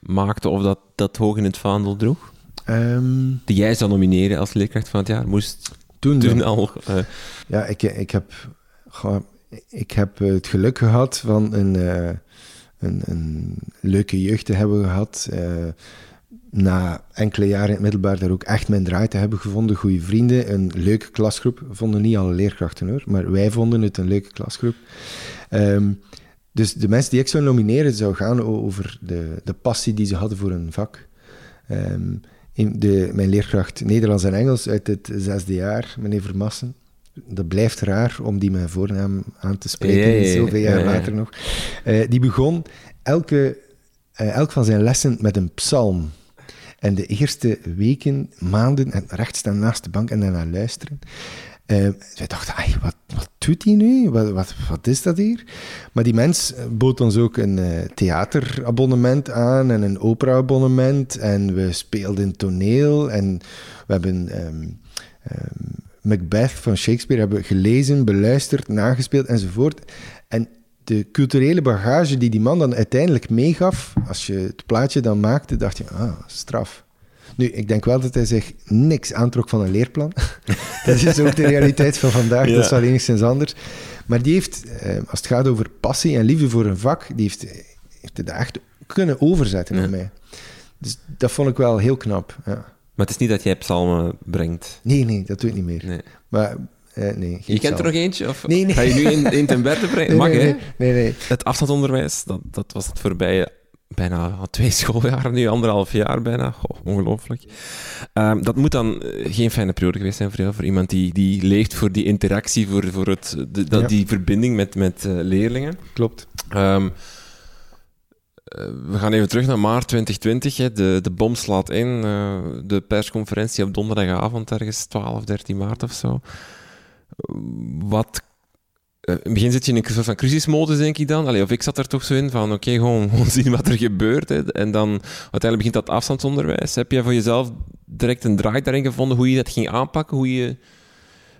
maakte of dat, dat hoog in het vaandel droeg? Ehm, Die jij zou nomineren als leerkracht van het jaar? Moest toen, al... eh, Ja, ik, ik, heb, ik heb het geluk gehad van een, eh, een, een leuke jeugd te hebben gehad. eh, na enkele jaren in het middelbaar daar ook echt mijn draai te hebben gevonden. Goede vrienden, een leuke klasgroep. Vonden niet alle leerkrachten hoor, maar wij vonden het een leuke klasgroep. Ehm, dus de mensen die ik zou nomineren, zou gaan over de, de passie die ze hadden voor een vak. Ehm, in de, mijn leerkracht Nederlands en Engels uit het zesde jaar, meneer Vermassen. Dat blijft raar om die met voornaam aan te spreken, Ja, ja, ja. zoveel jaar Ja, ja. later nog. Eh, die begon elke, eh, elk van zijn lessen met een psalm. En de eerste weken, maanden, en recht staan naast de bank en daarna luisteren. Eh, wij dachten, "Ai, wat, wat doet hij nu? Wat, wat, wat is dat hier? Maar die mens bood ons ook een theaterabonnement aan en een operaabonnement. En we speelden toneel en we hebben ehm, ehm, Macbeth van Shakespeare hebben gelezen, beluisterd, nagespeeld enzovoort. En de culturele bagage die die man dan uiteindelijk meegaf, als je het plaatje dan maakte, dacht je, ah, straf. Nu, ik denk wel dat hij zich niks aantrok van een leerplan. [LAUGHS] dat is ook de realiteit van vandaag, Ja. dat is wel enigszins anders. Maar die heeft, eh, als het gaat over passie en liefde voor een vak, die heeft, heeft het echt kunnen overzetten Ja. op mij. Dus dat vond ik wel heel knap. Ja. Maar het is niet dat jij psalmen brengt. Nee, nee, dat doe ik niet meer. Nee. Maar, eh, nee. Je kent er nog eentje? Of Nee, nee. Ga je nu in, in ten berde brengen? Nee, Mag, nee, hè? nee, nee, nee. Het afstandsonderwijs, dat, dat was het voorbije bijna twee schooljaren nu, anderhalf jaar bijna. Goh, ongelooflijk. Ehm, dat moet dan eh, geen fijne periode geweest zijn voor jou, voor iemand die, die leeft voor die interactie, voor, voor het, de, dat, Ja. die verbinding met, met eh, leerlingen. Klopt. Ehm, eh, we gaan even terug naar maart 2020. Hè. De, de bom slaat in. eh, de persconferentie op donderdagavond, ergens 12, 13 maart of zo. Wat. eh, in het begin zit je in een soort van crisismodus, denk ik dan. Of ik zat er toch zo in van: oké, gewoon, [LAUGHS] gewoon zien wat er gebeurt. Hè. En dan uiteindelijk begint dat afstandsonderwijs. Heb jij voor jezelf direct een draai daarin gevonden hoe je dat ging aanpakken? Hoe je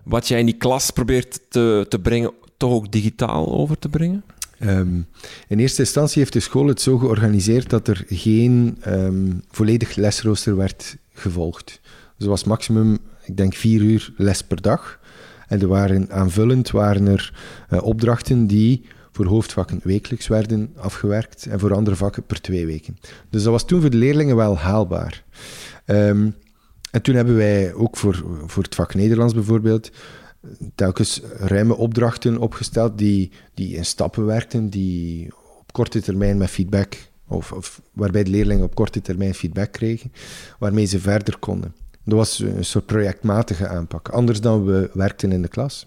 wat jij in die klas probeert te, te brengen, toch ook digitaal over te brengen? Ehm, in eerste instantie heeft de school het zo georganiseerd dat er geen ehm, volledig lesrooster werd gevolgd. Dus was maximum, ik denk, vier uur les per dag. En er waren aanvullend waren er eh, opdrachten die voor hoofdvakken wekelijks werden afgewerkt en voor andere vakken per twee weken. Dus dat was toen voor de leerlingen wel haalbaar. Ehm, en toen hebben wij ook voor, voor het vak Nederlands bijvoorbeeld telkens ruime opdrachten opgesteld die, die in stappen werkten, die op korte termijn met feedback, of, of waarbij de leerlingen op korte termijn feedback kregen, waarmee ze verder konden. Dat was een soort projectmatige aanpak, anders dan we werkten in de klas.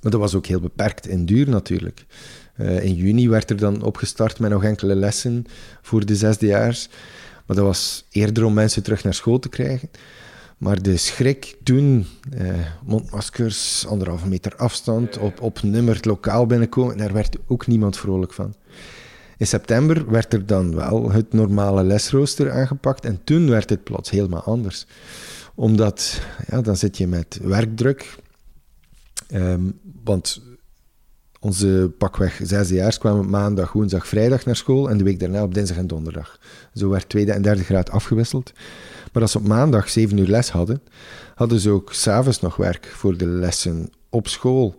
Maar dat was ook heel beperkt in duur natuurlijk. Eh, in juni werd er dan opgestart met nog enkele lessen voor de zesdejaars. Maar dat was eerder om mensen terug naar school te krijgen. Maar de schrik toen, eh, mondmaskers, anderhalve meter afstand, op, op nummer lokaal binnenkomen, daar werd ook niemand vrolijk van. In september werd er dan wel het normale lesrooster aangepakt en toen werd het plots helemaal anders. Omdat, ja, dan zit je met werkdruk. Ehm, want onze pakweg zesdejaars kwamen maandag, woensdag, vrijdag naar school en de week daarna op dinsdag en donderdag. Zo werd tweede en derde graad afgewisseld. Maar als ze op maandag zeven uur les hadden, hadden ze ook s'avonds nog werk voor de lessen op school.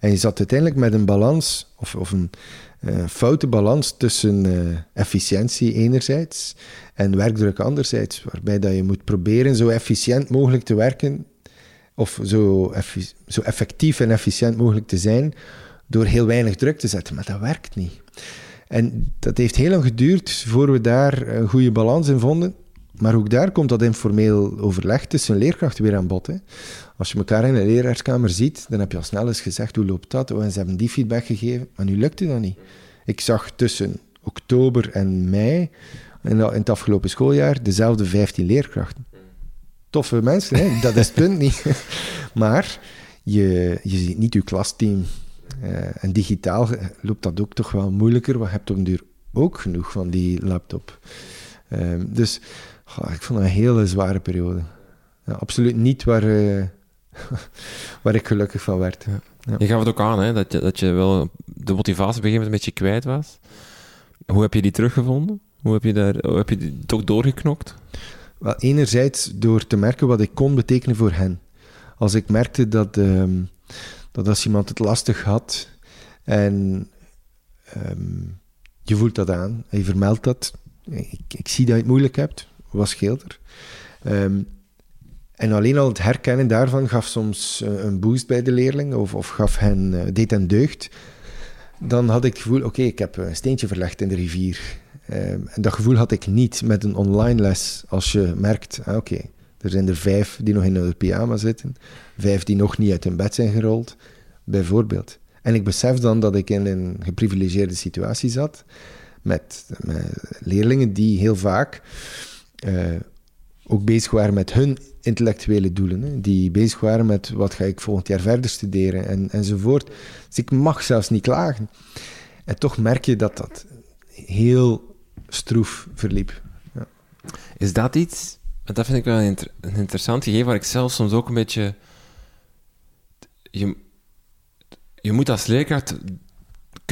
En je zat uiteindelijk met een balans, of, of een eh, foute balans tussen eh, efficiëntie enerzijds en werkdruk anderzijds, waarbij dat je moet proberen zo efficiënt mogelijk te werken, of zo, zo effectief en efficiënt mogelijk te zijn, door heel weinig druk te zetten. Maar dat werkt niet. En dat heeft heel lang geduurd voor we daar een goede balans in vonden. Maar ook daar komt dat informeel overleg tussen leerkrachten weer aan bod. Hè. Als je elkaar in een leraarskamer ziet, dan heb je al snel eens gezegd hoe loopt dat. Oh, en ze hebben die feedback gegeven, maar nu lukte dat niet. Ik zag tussen oktober en mei, in het afgelopen schooljaar, dezelfde 15 leerkrachten. Toffe mensen, hè? dat is het punt niet. [LAUGHS] Maar je, je ziet niet je klasteam. Eh, en digitaal loopt dat ook toch wel moeilijker, want je hebt op duur ook genoeg van die laptop. Ehm, dus goh, ik vond het een hele zware periode. Ja, absoluut niet waar, eh, [LAUGHS] waar ik gelukkig van werd. Je gaf het ook aan, hè, dat, je, dat je wel de motivatie op een gegeven moment een beetje kwijt was. Hoe heb je die teruggevonden? Hoe heb je, daar, hoe heb je die toch doorgeknokt? Wel, enerzijds door te merken wat ik kon betekenen voor hen. Als ik merkte dat, ehm, dat als iemand het lastig had en ehm, je voelt dat aan je vermeldt dat, ik, ik zie dat je het moeilijk hebt, wat scheelt er? Ehm, en alleen al het herkennen daarvan gaf soms eh, een boost bij de leerling of, of gaf hen, eh, deed hen deugd. Dan had ik het gevoel, oké, ik heb een steentje verlegd in de rivier. Ehm, en dat gevoel had ik niet met een online les. Als je merkt, ah, oké, er zijn er vijf die nog in de pyjama zitten, vijf die nog niet uit hun bed zijn gerold, bijvoorbeeld. En ik besef dan dat ik in een geprivilegeerde situatie zat met, met leerlingen die heel vaak eh, ook bezig waren met hun intellectuele doelen. Hè, die bezig waren met wat ga ik volgend jaar verder studeren en, enzovoort. Dus ik mag zelfs niet klagen. En toch merk je dat dat heel stroef verliep. Ja. Is dat iets, want dat vind ik wel een, inter- interessant gegeven, waar ik zelf soms ook een beetje... Je, je moet als leerkracht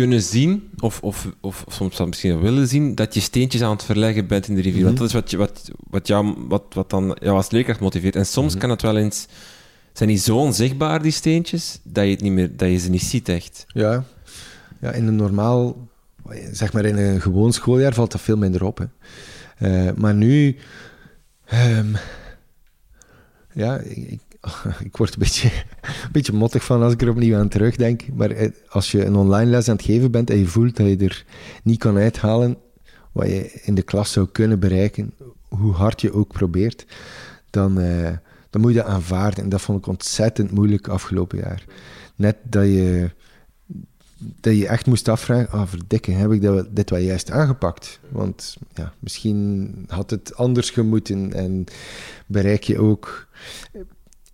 kunnen zien, of, of, of soms wel misschien willen zien, dat je steentjes aan het verleggen bent in de rivier. Want dat is wat, je, wat, wat, jou, wat, wat dan jou als leerkracht motiveert. En soms kan het wel eens... Zijn die zo onzichtbaar, die steentjes, dat je, het niet meer, dat je ze niet ziet echt. Ja. ja, in een normaal, zeg maar in een gewoon schooljaar valt dat veel minder op. Hè. Eh, maar nu, ehm, ja, ik, [LAUGHS] ik word een beetje, [LAUGHS] een beetje mottig van als ik er opnieuw aan terugdenk. Maar eh, als je een online les aan het geven bent en je voelt dat je er niet kan uithalen wat je in de klas zou kunnen bereiken, hoe hard je ook probeert, dan, eh, dan moet je dat aanvaarden. En dat vond ik ontzettend moeilijk afgelopen jaar. Net dat je, dat je echt moest afvragen, ah verdikke, heb ik dat, dit wel juist aangepakt? Want ja, misschien had het anders gemoeten en bereik je ook...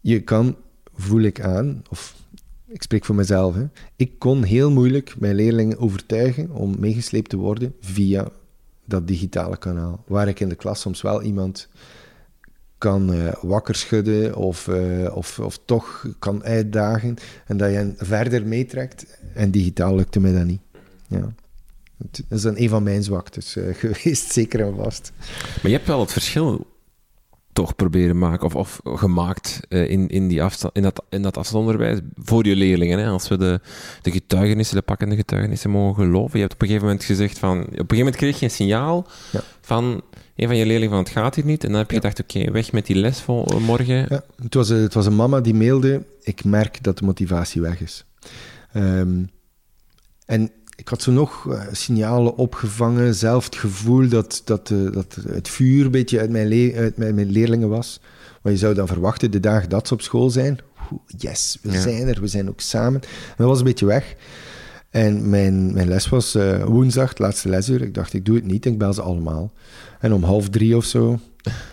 Je kan, voel ik aan, of ik spreek voor mezelf, hè, ik kon heel moeilijk mijn leerlingen overtuigen om meegesleept te worden via dat digitale kanaal, waar ik in de klas soms wel iemand kan uh, wakker schudden of, uh, of, of toch kan uitdagen en dat je hen verder meetrekt. En digitaal lukte mij dat niet. Ja. Dat is dan een van mijn zwaktes uh, [LAUGHS] geweest, zeker en vast. Maar je hebt wel het verschil toch proberen maken, of, of gemaakt in, in, die afstand, in, dat, in dat afstandsonderwijs voor je leerlingen. Hè? Als we de, de getuigenissen, de pakkende getuigenissen mogen geloven. Je hebt op een gegeven moment gezegd van... Op een gegeven moment kreeg je een signaal ja. van een van je leerlingen van het gaat hier niet. En dan heb je gedacht, oké, weg met die les voor morgen. Ja, het, was, een- het was een mama die mailde: Ik merk dat de motivatie weg is. Ehm, en ik had zo nog eh, signalen opgevangen, zelf het gevoel dat, dat, eh, dat het vuur een beetje uit mijn, le- uit mijn, mijn leerlingen was. Wat je zou dan verwachten de dagen dat ze op school zijn. Yes, we Ja. zijn er, we zijn ook samen. Maar dat was een beetje weg. En mijn, mijn les was eh, woensdag, laatste lesuur. Ik dacht, ik doe het niet, ik bel ze allemaal. En om half drie of zo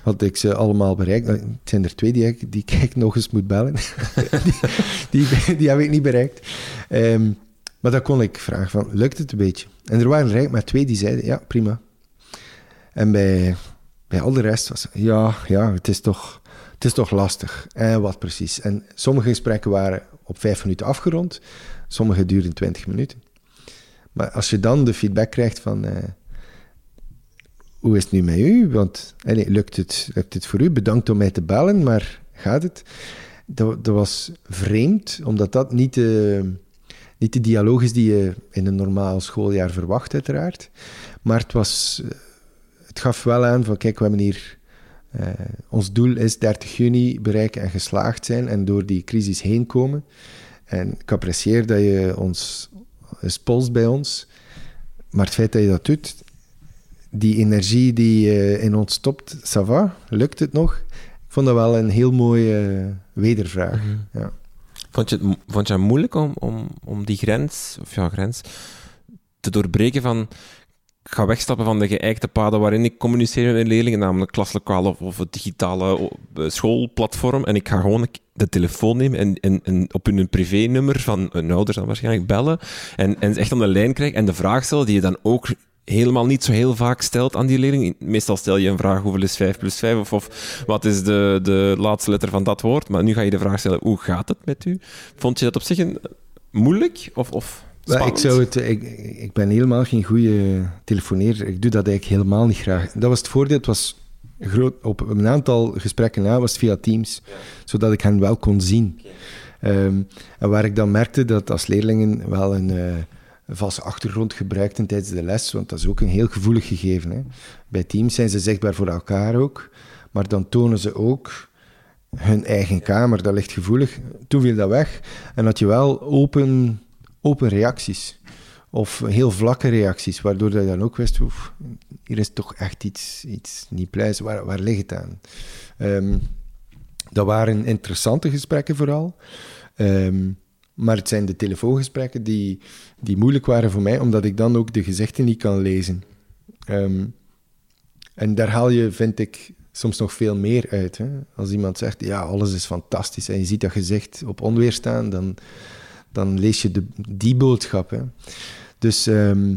had ik ze allemaal bereikt. Nou, Het zijn er twee die ik, die ik nog eens moet bellen. [LAUGHS] die, die, heb ik niet bereikt. Ehm, maar dan kon ik vragen van, lukt het een beetje? En er waren er maar twee die zeiden, ja, prima. En bij, bij al de rest was ja, ja, het is toch, het is toch lastig. En wat precies? En sommige gesprekken waren op vijf minuten afgerond. Sommige duurden twintig minuten. Maar als je dan de feedback krijgt van... eh, hoe is het nu met u? Want eh, nee, lukt, het, lukt het voor u? Bedankt om mij te bellen, maar gaat het? Dat, dat was vreemd, omdat dat niet de, niet de dialoog is die je in een normaal schooljaar verwacht, uiteraard. Maar het, was, eh, het gaf wel aan van, kijk, we hebben hier... eh, ons doel is 30 juni bereiken en geslaagd zijn en door die crisis heen komen. En ik apprecieer dat je ons polst bij ons. Maar het feit dat je dat doet, die energie die eh, in ons stopt, ça va? Lukt het nog? Ik vond dat wel een heel mooie wedervraag. ja. Vond je het, vond je het moeilijk om, om, om die grens, of ja, grens, te doorbreken van... Ik ga wegstappen van de geëikte paden waarin ik communiceer met mijn leerlingen, namelijk klaslokaal of, of het digitale schoolplatform. En ik ga gewoon de telefoon nemen en, en, en op hun privénummer van hun ouders dan waarschijnlijk bellen. En, en ze echt aan de lijn krijgen en de vraag stellen die je dan ook helemaal niet zo heel vaak stelt aan die leerling. Meestal stel je een vraag hoeveel is 5 plus 5 of, of wat is de, de laatste letter van dat woord. Maar nu ga je de vraag stellen, hoe gaat het met u? Vond je dat op zich een, moeilijk of, of spannend? ik, zou het, ik, ik ben helemaal geen goede telefoneerder. Ik doe dat eigenlijk helemaal niet graag. Dat was het voordeel. Het was groot, op een aantal gesprekken na was het via Teams, zodat ik hen wel kon zien. Ehm, en waar ik dan merkte dat als leerlingen wel een, eh, een valse achtergrond gebruikten tijdens de les, want dat is ook een heel gevoelig gegeven. Hè. Bij Teams zijn ze zichtbaar voor elkaar ook, maar dan tonen ze ook hun eigen kamer, dat ligt gevoelig. Toen viel dat weg en had je wel open, open reacties. Of heel vlakke reacties, waardoor je dan ook wist, oef, hier is toch echt iets, iets niet pluis, waar, waar ligt het aan? Ehm, dat waren interessante gesprekken vooral. Ehm, maar het zijn de telefoongesprekken die, die moeilijk waren voor mij, omdat ik dan ook de gezichten niet kan lezen. Ehm, en daar haal je, vind ik, soms nog veel meer uit. Hè? Als iemand zegt, ja, alles is fantastisch, en je ziet dat gezicht op onweer staan, dan, dan lees je de, die boodschap. Dus ehm,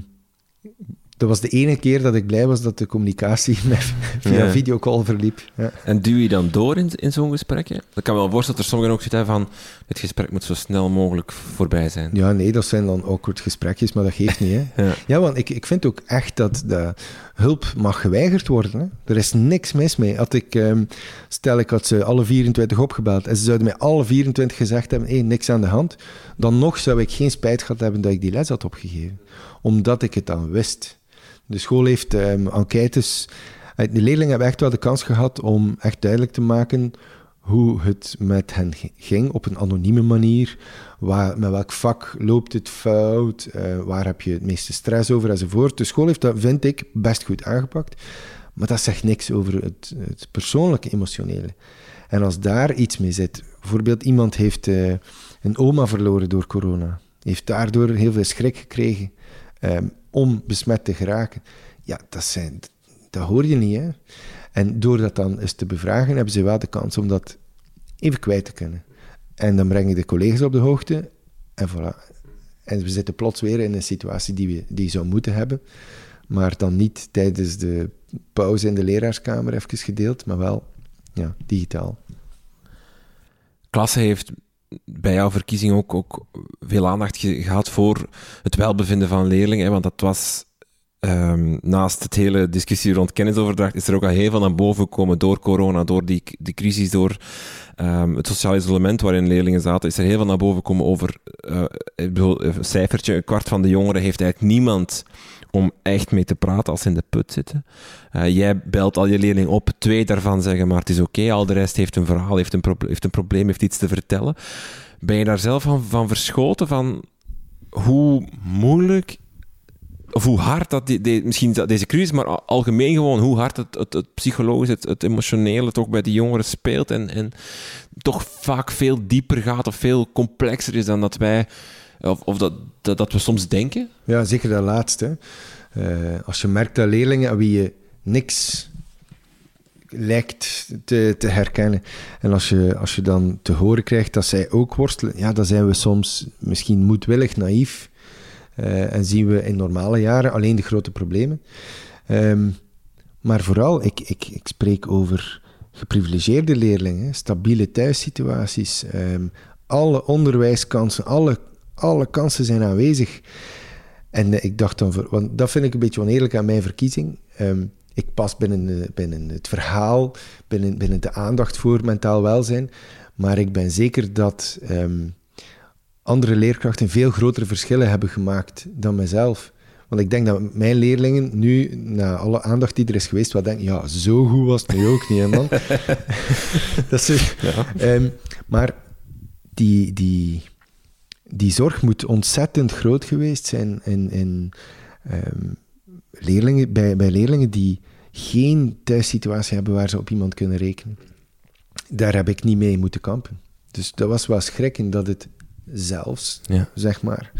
dat was de ene keer dat ik blij was dat de communicatie [LAUGHS] met, via Ja. videocall verliep. Ja. En duw je dan door in, in zo'n gesprek? hè? Ik kan me wel voorstellen dat er sommigen ook zitten van het gesprek moet zo snel mogelijk voorbij zijn. Ja, nee, dat zijn dan awkward gesprekjes, maar dat geeft niet. Hè. [LAUGHS] Ja. Ja, want ik, ik vind ook echt dat de hulp mag geweigerd worden. Hè. Er is niks mis mee. Had ik, ehm, stel, ik had ze alle 24 opgebeld en ze zouden mij alle 24 gezegd hebben, hé, niks aan de hand, dan nog zou ik geen spijt gehad hebben dat ik die les had opgegeven. Omdat ik het dan wist. De school heeft ehm, enquêtes... De leerlingen hebben echt wel de kans gehad om echt duidelijk te maken hoe het met hen gi- ging op een anonieme manier. Waar, met welk vak loopt het fout? eh, waar heb je het meeste stress over enzovoort. De school heeft dat, vind ik, best goed aangepakt. Maar dat zegt niks over het, het persoonlijke, emotionele. En als daar iets mee zit, bijvoorbeeld iemand heeft eh, een oma verloren door corona, heeft daardoor heel veel schrik gekregen ehm, om besmet te geraken. Ja, dat, zijn, dat hoor je niet. Hè? En door dat dan eens te bevragen, hebben ze wel de kans om dat even kwijt te kunnen. En dan breng je de collega's op de hoogte en voilà. En we zitten plots weer in een situatie die we die zou moeten hebben, maar dan niet tijdens de pauze in de leraarskamer even gedeeld, maar wel ja, digitaal. Klasse heeft bij jouw verkiezing ook, ook veel aandacht ge- gehad voor het welbevinden van leerlingen. Hè, want dat was ehm, naast het hele discussie rond kennisoverdracht, is er ook al heel veel naar boven gekomen door corona, door die, die crisis, door ehm, het sociaal isolement waarin leerlingen zaten. Is er heel veel naar boven gekomen over eh, ik bedoel, een cijfertje. Een kwart van de jongeren heeft eigenlijk niemand om echt mee te praten als ze in de put zitten. Eh, jij belt al je leerling op, twee daarvan zeggen maar het is oké, al de rest heeft een verhaal, heeft een, heeft een probleem, heeft iets te vertellen. Ben je daar zelf van, van verschoten, van hoe moeilijk of hoe hard dat, die, die- misschien deze crisis, maar al- algemeen gewoon hoe hard het, het, het psychologisch, het, het emotionele toch bij die jongeren speelt en, en toch vaak veel dieper gaat of veel complexer is dan dat wij, of, of dat, dat, dat we soms denken? Ja, zeker dat laatste. Eh, als je merkt dat leerlingen aan wie je niks lijkt te, te herkennen. En als je, als je dan te horen krijgt dat zij ook worstelen, ja, dan zijn we soms misschien moedwillig naïef. Eh, en zien we in normale jaren alleen de grote problemen. Ehm, maar vooral, ik, ik, ik spreek over geprivilegeerde leerlingen, stabiele thuissituaties, ehm, alle onderwijskansen, alle, alle kansen zijn aanwezig. En eh, ik dacht dan, voor- want dat vind ik een beetje oneerlijk aan mijn verkiezing. Ehm, ik pas binnen, binnen het verhaal, binnen, binnen de aandacht voor mentaal welzijn. Maar ik ben zeker dat andere leerkrachten veel grotere verschillen hebben gemaakt dan mezelf. Want ik denk dat mijn leerlingen nu, na alle aandacht die er is geweest, wel denken, ja, zo goed was het nu ook niet, hè, man. [LAUGHS] dat is, Ehm, maar die, die, die zorg moet ontzettend groot geweest zijn in, in ehm, leerlingen, bij, bij leerlingen die geen thuissituatie hebben waar ze op iemand kunnen rekenen. Daar heb ik niet mee moeten kampen. Dus dat was wel schrikken dat het zelfs, Ja. zeg maar,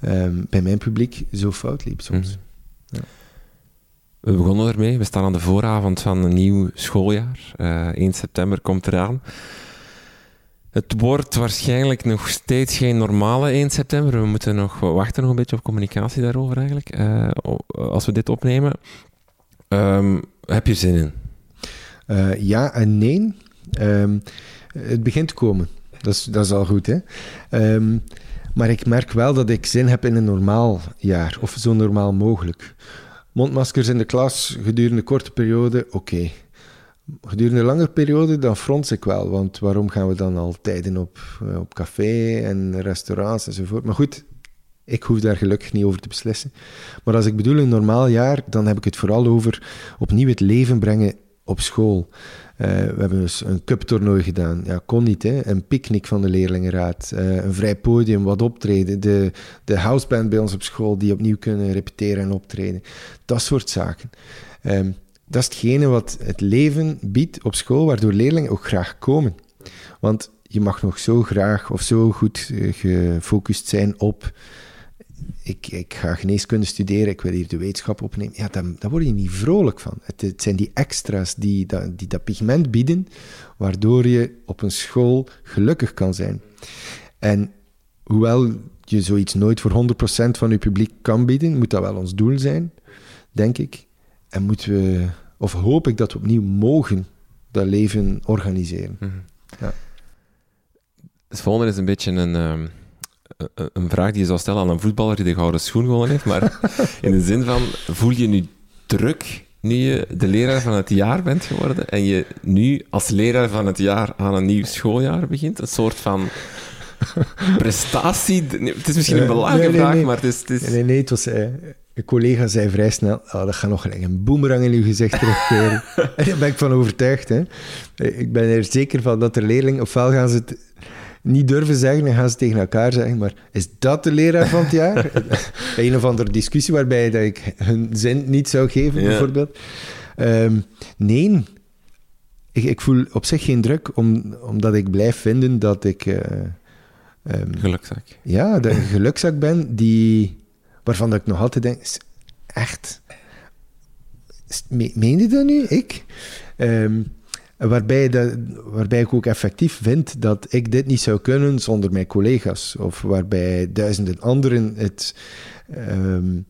ehm, bij mijn publiek zo fout liep soms. We begonnen ermee. We staan aan de vooravond van een nieuw schooljaar. Eh 1 september komt eraan. Het wordt waarschijnlijk nog steeds geen normale 1 september. We moeten nog wachten nog een beetje op communicatie daarover eigenlijk. eh, als we dit opnemen. Ehm, heb je zin in? Eh, ja en nee. Ehm, het begint te komen. Dat is, dat al goed, hè. Ehm, maar ik merk wel dat ik zin heb in een normaal jaar. Of zo normaal mogelijk. Mondmaskers in de klas gedurende korte periode, oké. Gedurende een lange periode, dan frons ik wel. Want waarom gaan we dan al tijden op, eh, op café en restaurants enzovoort. Maar goed, ik hoef daar gelukkig niet over te beslissen. Maar als ik bedoel een normaal jaar, dan heb ik het vooral over opnieuw het leven brengen op school. Eh, we hebben dus een cuptoernooi gedaan. Ja, kon niet, hè. Een picknick van de leerlingenraad. Eh, een vrij podium, wat optreden. De, de houseband bij ons op school die opnieuw kunnen repeteren en optreden. Dat soort zaken. Ehm, dat is hetgene wat het leven biedt op school, waardoor leerlingen ook graag komen. Want je mag nog zo graag of zo goed eh, gefocust zijn op ik, ik ga geneeskunde studeren, ik wil hier de wetenschap opnemen. Ja, daar, daar word je niet vrolijk van. Het, het zijn die extra's die dat, die dat pigment bieden, waardoor je op een school gelukkig kan zijn. En hoewel je zoiets nooit voor 100% van je publiek kan bieden, moet dat wel ons doel zijn, denk ik. En moeten we, of hoop ik dat we opnieuw mogen dat leven organiseren. Het volgende is een beetje een, ehm, een- een vraag die je zou stellen aan een voetballer die de gouden schoen gewonnen heeft. Maar [LAUGHS] in de zin van, voel je nu druk nu je de leraar van het jaar bent geworden en je nu als leraar van het jaar aan een nieuw schooljaar begint? Een soort van [LAUGHS] prestatie? Nee, Het is misschien een Eh, belangrijke nee, nee, vraag, maar het is... Het is Nee, nee, het was... eh, een collega zei vrij snel, oh, dat gaat nog gelijk een boemerang in uw gezicht terugkeren. [LAUGHS] en daar ben ik van overtuigd. Hè. Eh, Ik ben er zeker van dat de leerlingen, ofwel gaan ze het niet durven zeggen, dan gaan ze tegen elkaar zeggen, maar is dat de leraar van het jaar? [LAUGHS] Een of andere discussie waarbij dat ik hun zin niet zou geven, Ja. bijvoorbeeld. Ehm, nee, ik, ik voel op zich geen druk, om, omdat ik blijf vinden dat ik... eh, ehm, Gelukzak. ja, dat ik een gelukzak ben die, waarvan dat ik nog altijd denk, echt, meen je dat nu? Ik? Ehm, waarbij, dat, waarbij ik ook effectief vind dat ik dit niet zou kunnen zonder mijn collega's. Of waarbij duizenden anderen het, ehm,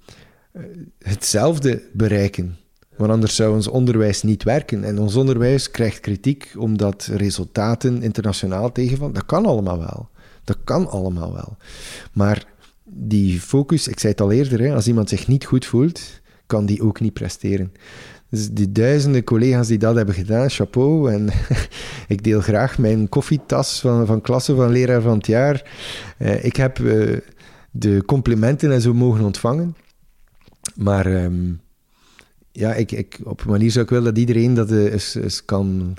hetzelfde bereiken. Want anders zou ons onderwijs niet werken. En ons onderwijs krijgt kritiek omdat resultaten internationaal tegenvallen. Dat kan allemaal wel. Dat kan allemaal wel. Maar die focus, ik zei het al eerder, hè, als iemand zich niet goed voelt, kan die ook niet presteren. Dus die duizenden collega's die dat hebben gedaan, chapeau. En [LAUGHS] ik deel graag mijn koffietas van, van klasse van leraar van het jaar. Eh, ik heb eh, de complimenten en zo mogen ontvangen. Maar ehm, ja, ik, ik, op een manier zou ik willen dat iedereen dat eh, eens, eens kan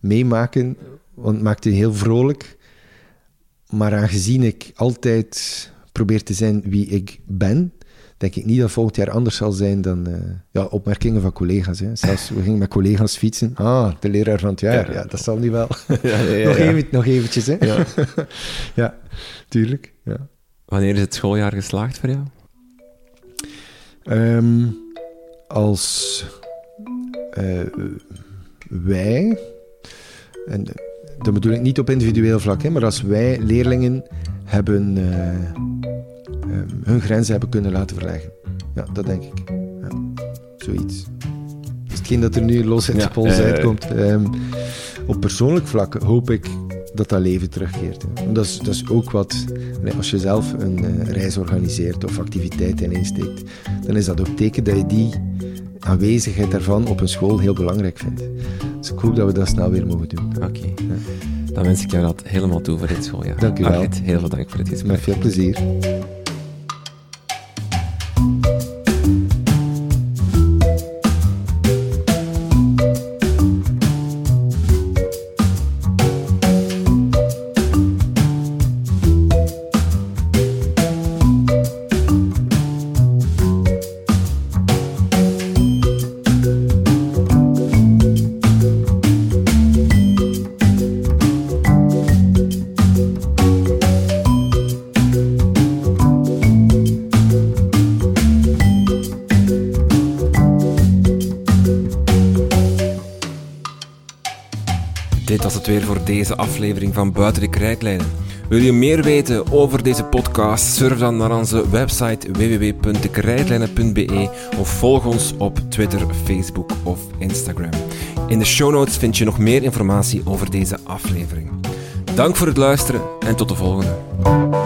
meemaken. Want het maakt je heel vrolijk. Maar aangezien ik altijd probeer te zijn wie ik ben, denk ik niet dat volgend jaar anders zal zijn dan eh, ja, opmerkingen van collega's. Hè. Zelfs, we gingen met collega's fietsen. Ah, de leraar van het jaar. Ja, dat zal niet wel. [LAUGHS] Ja, ja, ja, nog, even, nog eventjes, hè. Ja. [LAUGHS] ja, tuurlijk. Ja. Wanneer is het schooljaar geslaagd voor jou? Ehm, als eh, wij, en dat bedoel ik niet op individueel vlak, hè, maar als wij leerlingen hebben eh, ehm, hun grenzen hebben kunnen laten verleggen. Ja, dat denk ik. Ja, zoiets. Is hetgeen dat er nu los uit Ja, de pols eh, uitkomt. Ehm, op persoonlijk vlak hoop ik dat dat leven terugkeert. Dat, is, dat is ook wat, als je zelf een eh, reis organiseert of activiteiten insteekt, dan is dat ook teken dat je die aanwezigheid daarvan op een school heel belangrijk vindt. Dus ik hoop dat we dat snel weer mogen doen. Oké. Dan wens ik jou dat helemaal toe voor dit schooljaar. Dank u wel. Heel veel dank voor het gesprek. Met veel plezier. Weer voor deze aflevering van Buiten de Krijtlijnen. Wil je meer weten over deze podcast? Surf dan naar onze website www.dekrijtlijnen.be of volg ons op Twitter, Facebook of Instagram. In de show notes vind je nog meer informatie over deze aflevering. Dank voor het luisteren en tot de volgende.